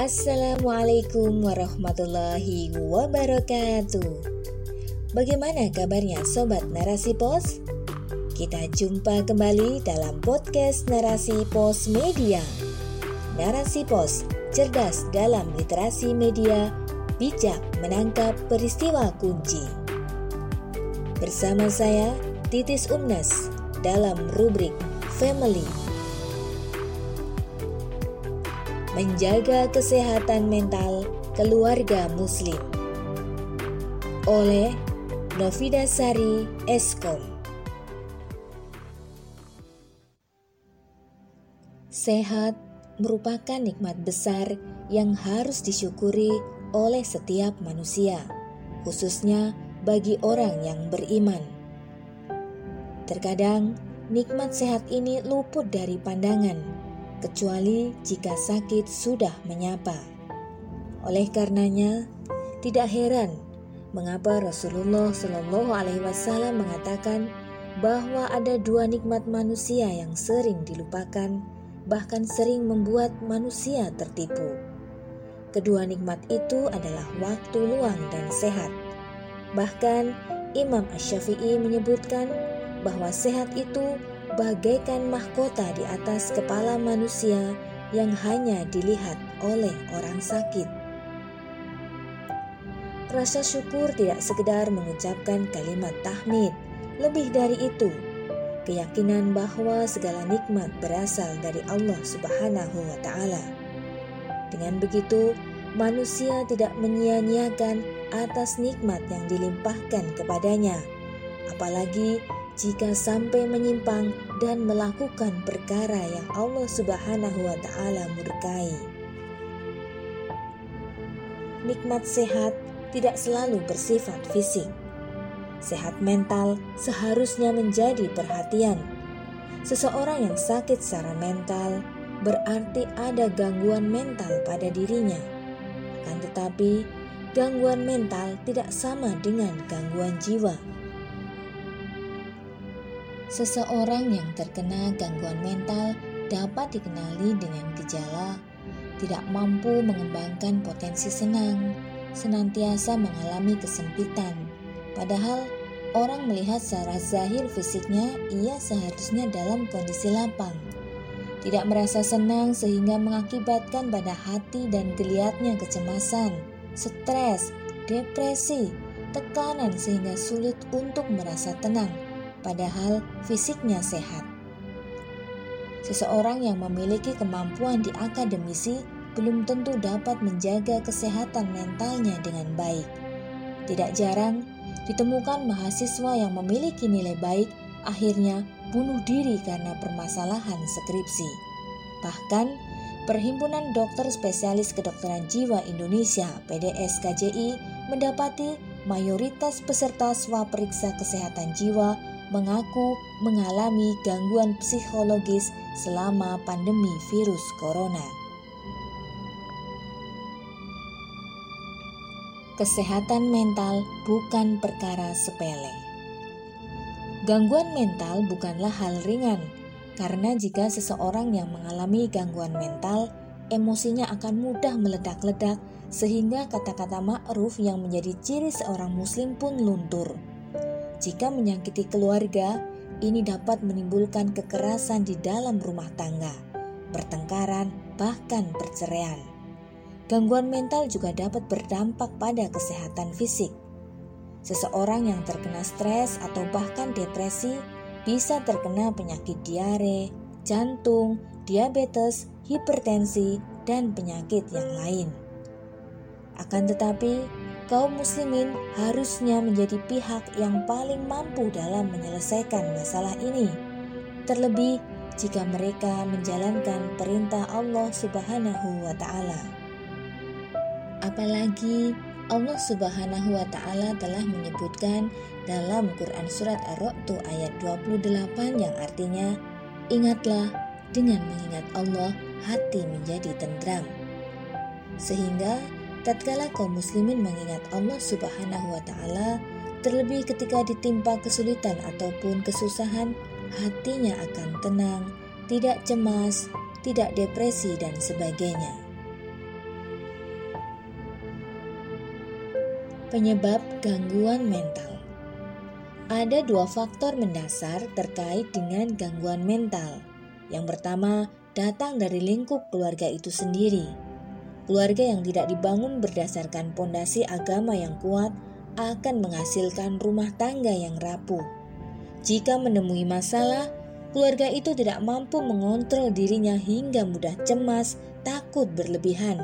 Assalamualaikum warahmatullahi wabarakatuh. Bagaimana kabarnya sobat Narasi Pos? Kita jumpa kembali dalam podcast Narasi Pos Media. Narasi Pos, cerdas dalam literasi media, bijak menangkap peristiwa kunci. Bersama saya Titis Umnas dalam rubrik Family menjaga kesehatan mental keluarga muslim oleh Novida Sari Eskom Sehat merupakan nikmat besar yang harus disyukuri oleh setiap manusia, khususnya bagi orang yang beriman. Terkadang, nikmat sehat ini luput dari pandangan kecuali jika sakit sudah menyapa. Oleh karenanya, tidak heran mengapa Rasulullah Shallallahu Alaihi Wasallam mengatakan bahwa ada dua nikmat manusia yang sering dilupakan, bahkan sering membuat manusia tertipu. Kedua nikmat itu adalah waktu luang dan sehat. Bahkan Imam Ash-Syafi'i menyebutkan bahwa sehat itu bagaikan mahkota di atas kepala manusia yang hanya dilihat oleh orang sakit. Rasa syukur tidak sekedar mengucapkan kalimat tahmid, lebih dari itu, keyakinan bahwa segala nikmat berasal dari Allah Subhanahu wa taala. Dengan begitu, manusia tidak menyia-nyiakan atas nikmat yang dilimpahkan kepadanya, apalagi jika sampai menyimpang dan melakukan perkara yang Allah Subhanahu wa taala murkai. Nikmat sehat tidak selalu bersifat fisik. Sehat mental seharusnya menjadi perhatian. Seseorang yang sakit secara mental berarti ada gangguan mental pada dirinya. Akan tetapi, gangguan mental tidak sama dengan gangguan jiwa. Seseorang yang terkena gangguan mental dapat dikenali dengan gejala tidak mampu mengembangkan potensi senang, senantiasa mengalami kesempitan. Padahal orang melihat secara zahir fisiknya ia seharusnya dalam kondisi lapang. Tidak merasa senang sehingga mengakibatkan pada hati dan geliatnya kecemasan, stres, depresi, tekanan sehingga sulit untuk merasa tenang padahal fisiknya sehat. Seseorang yang memiliki kemampuan di akademisi belum tentu dapat menjaga kesehatan mentalnya dengan baik. Tidak jarang ditemukan mahasiswa yang memiliki nilai baik akhirnya bunuh diri karena permasalahan skripsi. Bahkan, Perhimpunan Dokter Spesialis Kedokteran Jiwa Indonesia (PDS KJI) mendapati mayoritas peserta swab periksa kesehatan jiwa mengaku mengalami gangguan psikologis selama pandemi virus corona. Kesehatan mental bukan perkara sepele. Gangguan mental bukanlah hal ringan, karena jika seseorang yang mengalami gangguan mental, emosinya akan mudah meledak-ledak, sehingga kata-kata ma'ruf yang menjadi ciri seorang Muslim pun luntur. Jika menyakiti keluarga, ini dapat menimbulkan kekerasan di dalam rumah tangga, pertengkaran, bahkan perceraian. Gangguan mental juga dapat berdampak pada kesehatan fisik. Seseorang yang terkena stres atau bahkan depresi bisa terkena penyakit diare, jantung, diabetes, hipertensi, dan penyakit yang lain. Akan tetapi, kaum muslimin harusnya menjadi pihak yang paling mampu dalam menyelesaikan masalah ini. Terlebih jika mereka menjalankan perintah Allah Subhanahu wa taala. Apalagi Allah Subhanahu wa taala telah menyebutkan dalam Quran surat Ar-Ra'd ayat 28 yang artinya ingatlah dengan mengingat Allah hati menjadi tentram. Sehingga tatkala kaum muslimin mengingat Allah Subhanahu wa taala, terlebih ketika ditimpa kesulitan ataupun kesusahan, hatinya akan tenang, tidak cemas, tidak depresi dan sebagainya. Penyebab gangguan mental. Ada dua faktor mendasar terkait dengan gangguan mental. Yang pertama, datang dari lingkup keluarga itu sendiri. Keluarga yang tidak dibangun berdasarkan pondasi agama yang kuat akan menghasilkan rumah tangga yang rapuh. Jika menemui masalah, keluarga itu tidak mampu mengontrol dirinya hingga mudah cemas, takut berlebihan.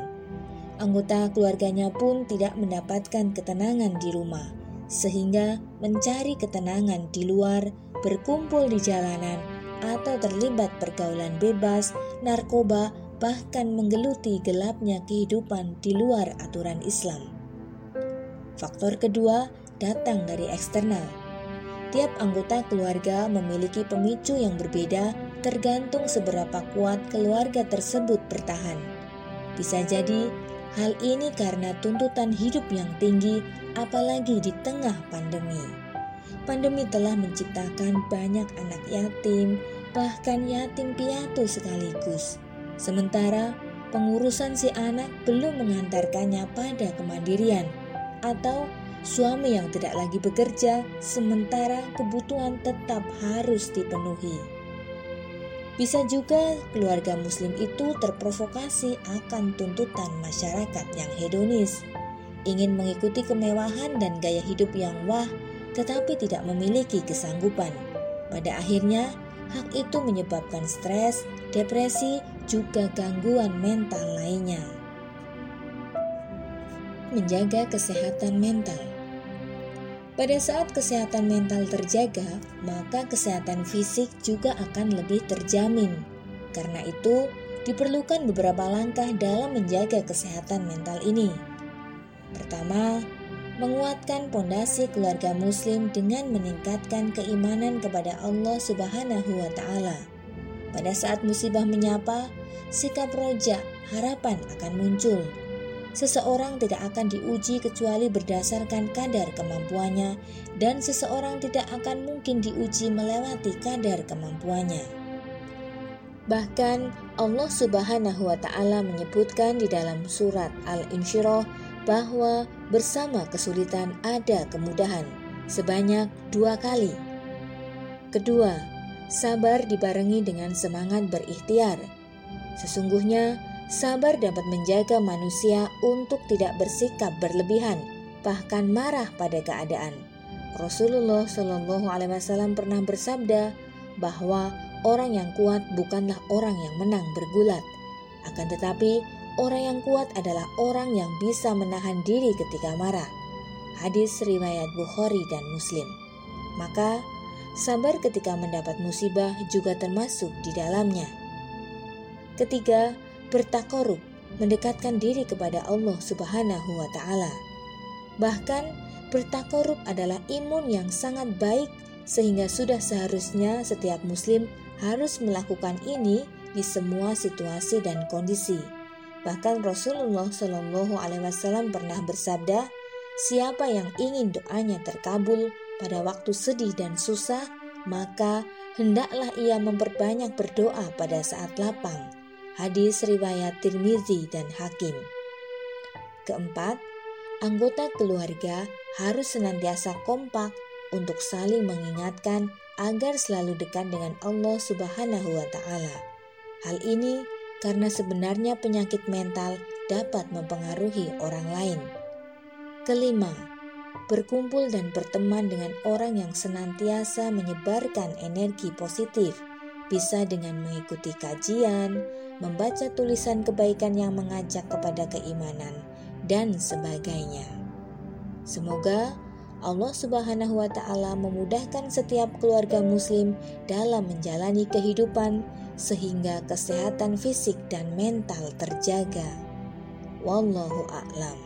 Anggota keluarganya pun tidak mendapatkan ketenangan di rumah, sehingga mencari ketenangan di luar, berkumpul di jalanan, atau terlibat pergaulan bebas, narkoba, bahkan menggeluti gelapnya kehidupan di luar aturan Islam. Faktor kedua datang dari eksternal. Tiap anggota keluarga memiliki pemicu yang berbeda tergantung seberapa kuat keluarga tersebut bertahan. Bisa jadi hal ini karena tuntutan hidup yang tinggi apalagi di tengah pandemi. Pandemi telah menciptakan banyak anak yatim, bahkan yatim piatu sekaligus. Sementara pengurusan si anak belum mengantarkannya pada kemandirian atau suami yang tidak lagi bekerja sementara kebutuhan tetap harus dipenuhi. Bisa juga keluarga muslim itu terprovokasi akan tuntutan masyarakat yang hedonis, ingin mengikuti kemewahan dan gaya hidup yang wah tetapi tidak memiliki kesanggupan. Pada akhirnya, hak itu menyebabkan stres, depresi, juga gangguan mental lainnya. Menjaga kesehatan mental. Pada saat kesehatan mental terjaga, maka kesehatan fisik juga akan lebih terjamin. Karena itu, diperlukan beberapa langkah dalam menjaga kesehatan mental ini. Pertama, menguatkan pondasi keluarga muslim dengan meningkatkan keimanan kepada Allah Subhanahu wa taala. Pada saat musibah menyapa, sikap roja, harapan akan muncul. Seseorang tidak akan diuji kecuali berdasarkan kadar kemampuannya dan seseorang tidak akan mungkin diuji melewati kadar kemampuannya. Bahkan Allah Subhanahu wa taala menyebutkan di dalam surat Al-Insyirah bahwa bersama kesulitan ada kemudahan sebanyak dua kali. Kedua, sabar dibarengi dengan semangat berikhtiar. Sesungguhnya, sabar dapat menjaga manusia untuk tidak bersikap berlebihan, bahkan marah pada keadaan. Rasulullah Shallallahu Alaihi Wasallam pernah bersabda bahwa orang yang kuat bukanlah orang yang menang bergulat, akan tetapi Orang yang kuat adalah orang yang bisa menahan diri ketika marah. Hadis riwayat Bukhari dan Muslim. Maka, sabar ketika mendapat musibah juga termasuk di dalamnya. Ketiga, bertakorup, mendekatkan diri kepada Allah Subhanahu wa taala. Bahkan, bertakorup adalah imun yang sangat baik sehingga sudah seharusnya setiap muslim harus melakukan ini di semua situasi dan kondisi. Bahkan Rasulullah Shallallahu Alaihi Wasallam pernah bersabda, siapa yang ingin doanya terkabul pada waktu sedih dan susah, maka hendaklah ia memperbanyak berdoa pada saat lapang. Hadis riwayat Tirmizi dan Hakim. Keempat, anggota keluarga harus senantiasa kompak untuk saling mengingatkan agar selalu dekat dengan Allah Subhanahu wa taala. Hal ini karena sebenarnya penyakit mental dapat mempengaruhi orang lain. Kelima, berkumpul dan berteman dengan orang yang senantiasa menyebarkan energi positif, bisa dengan mengikuti kajian, membaca tulisan kebaikan yang mengajak kepada keimanan, dan sebagainya. Semoga Allah Subhanahu wa Ta'ala memudahkan setiap keluarga Muslim dalam menjalani kehidupan sehingga kesehatan fisik dan mental terjaga. Wallahu a'lam.